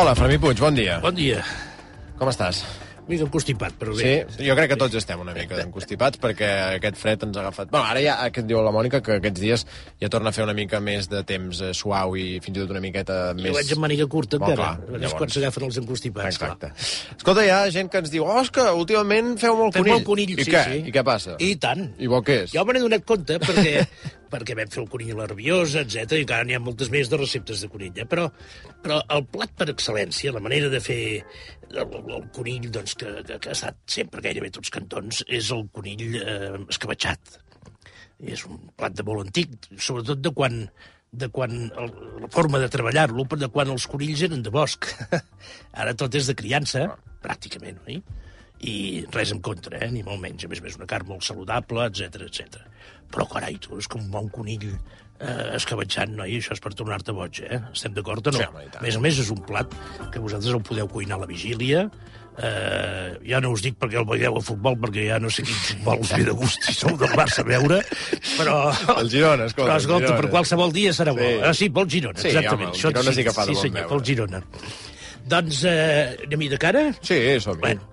Hola, Fermí Puig, bon dia. Bon dia. Com estàs? Mica constipat, però Sí, bé. jo crec que tots estem una mica encostipats perquè aquest fred ens ha agafat... Bueno, ara ja, que et diu la Mònica, que aquests dies ja torna a fer una mica més de temps eh, suau i fins i tot una miqueta més... Jo vaig amb màniga curta, Molt encara. clar, és llavors. quan s'agafen els encostipats. Exacte. Escolta, hi ha gent que ens diu oh, és que últimament feu molt Fem conill. molt conill, I sí, què? sí. I què passa? I tant. I bo què és? Jo me n'he donat compte perquè, perquè vam fer el conill a la rabiosa, etc i encara n'hi ha moltes més de receptes de conill. Eh? Però, però el plat per excel·lència, la manera de fer el, el conill doncs, que, que, que ha estat sempre gairebé tots cantons, és el conill eh, escabatxat. És un plat de molt antic, sobretot de quan, de quan el, la forma de treballar-lo, de quan els conills eren de bosc. Ara tot és de criança, pràcticament, oi? I res en contra, eh? ni molt menys. A més a més, una carn molt saludable, etc etc. Però, carai, tu, és com un bon conill eh, escabatxant, noi? Això és per tornar-te boig, eh? Estem d'acord o no? Sí, home, i a més a més, és un plat que vosaltres el podeu cuinar a la vigília, Eh, ja no us dic perquè el veieu a futbol, perquè ja no sé quin futbol us ve de gust si sou del Barça a veure, però... El Girona, escolta, Però, escolta, Girona. per qualsevol dia serà bo. Sí. Ah, sí, pel Girona, Sí, exactament. home, el Girona sí que fa de sí, bon senyor, veure. pel Girona. Doncs eh, anem-hi de cara? Sí, som-hi. Bueno,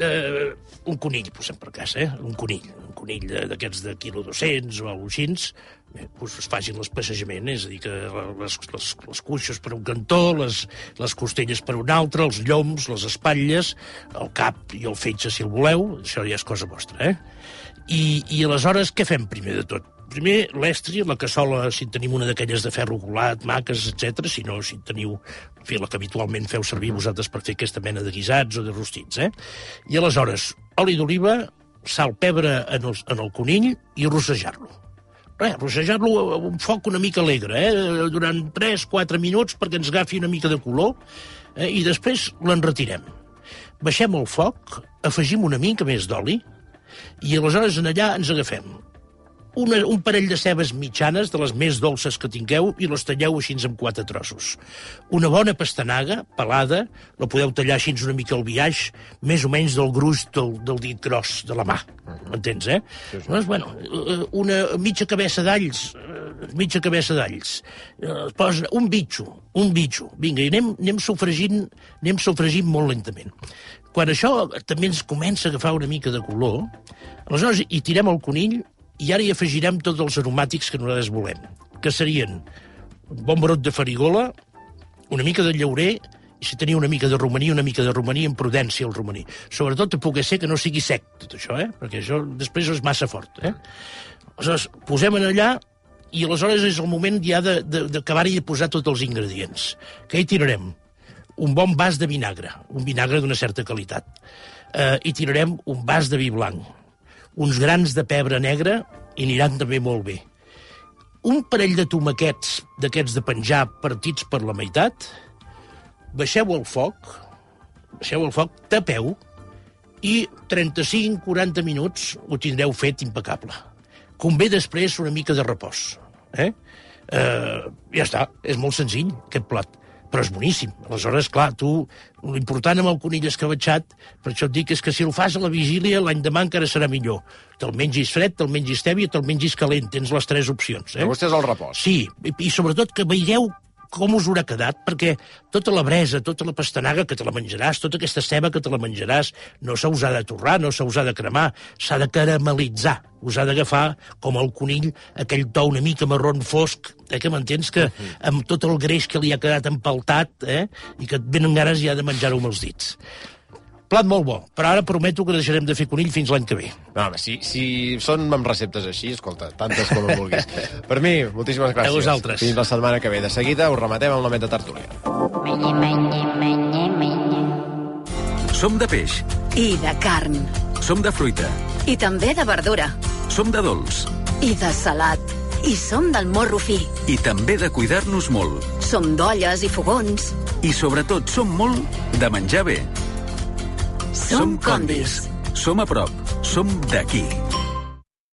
eh, un conill, posem per cas, eh? Un conill. Un conill d'aquests de quilo 200 o alguna cosa. Eh, pues es facin l'especejament, és a dir, que les, les, les cuixes per un cantó, les, les costelles per un altre, els lloms, les espatlles, el cap i el fetge, si el voleu, això ja és cosa vostra, eh? I, I aleshores què fem primer de tot? Primer, l'estri, la cassola, si tenim una d'aquelles de ferro colat, maques, etc. Si no, si teniu en fi, la que habitualment feu servir vosaltres per fer aquesta mena de guisats o de rostits, eh? I aleshores, oli d'oliva, sal, pebre en el, en el conill i rossejar-lo. Res, rossejar-lo a un foc una mica alegre, eh? durant 3-4 minuts perquè ens agafi una mica de color eh? i després l'enretirem. Baixem el foc, afegim una mica més d'oli i aleshores en allà ens agafem una, un parell de cebes mitjanes, de les més dolces que tingueu, i les talleu així en quatre trossos. Una bona pastanaga, pelada, la podeu tallar així una mica al biaix, més o menys del gruix del, del dit gros de la mà. M'entens, eh? Sí, sí. Doncs, bueno, eh, una mitja cabeça d'alls, eh, mitja cabeça d'alls. Eh, posa un bitxo, un bitxo. Vinga, i anem, anem sofregint, anem sofregint molt lentament. Quan això també ens comença a agafar una mica de color, aleshores hi tirem el conill i ara hi afegirem tots els aromàtics que nosaltres volem, que serien un bon brot de farigola, una mica de llaurer, i si teniu una mica de romaní, una mica de romaní, amb prudència el romaní. Sobretot a poder ser que no sigui sec, tot això, eh? perquè això després és massa fort. Eh? Aleshores, posem en allà i aleshores és el moment ja de- de- d'acabar-hi de, de posar tots els ingredients. Que hi tirarem? Un bon vas de vinagre, un vinagre d'una certa qualitat. Eh, hi tirarem un vas de vi blanc, uns grans de pebre negre i aniran també molt bé. Un parell de tomaquets d'aquests de penjar partits per la meitat, baixeu el foc, baixeu el foc, tapeu, i 35-40 minuts ho tindreu fet impecable. Convé després una mica de repòs. Eh? Eh, ja està, és molt senzill, aquest plat però és boníssim. Aleshores, clar, tu, l'important amb el conill escabatxat, per això et dic, és que si el fas a la vigília, l'any demà encara serà millor. Te'l mengis fred, te'l mengis tèbia, te'l mengis calent. Tens les tres opcions. Eh? Vostè és el repòs. Sí, i, i sobretot que veieu com us haurà quedat, perquè tota la bresa, tota la pastanaga que te la menjaràs, tota aquesta ceba que te la menjaràs, no se us ha de torrar, no se us ha de cremar, s'ha de caramelitzar. Us ha d'agafar, com el conill, aquell to una mica marron fosc, eh, que m'entens que amb tot el greix que li ha quedat empaltat, eh, i que et venen ganes ja de menjar-ho amb els dits. Plat molt bo, però ara prometo que deixarem de fer conill fins l'any que ve. No, home, si, si són amb receptes així, escolta, tantes com en vulguis. per mi, moltíssimes gràcies. A vosaltres. Fins la setmana que ve. De seguida us rematem amb la meta tertúlia. Som de peix, I de carn. som de fruita, I també de verdura. Som de dolç I de salat. I som del morro fi. i també de cuidar-nos molt. Som d'olles i fogons. I sobretot som molt de menjar bé. Som Condis. Som a prop. Som d'aquí.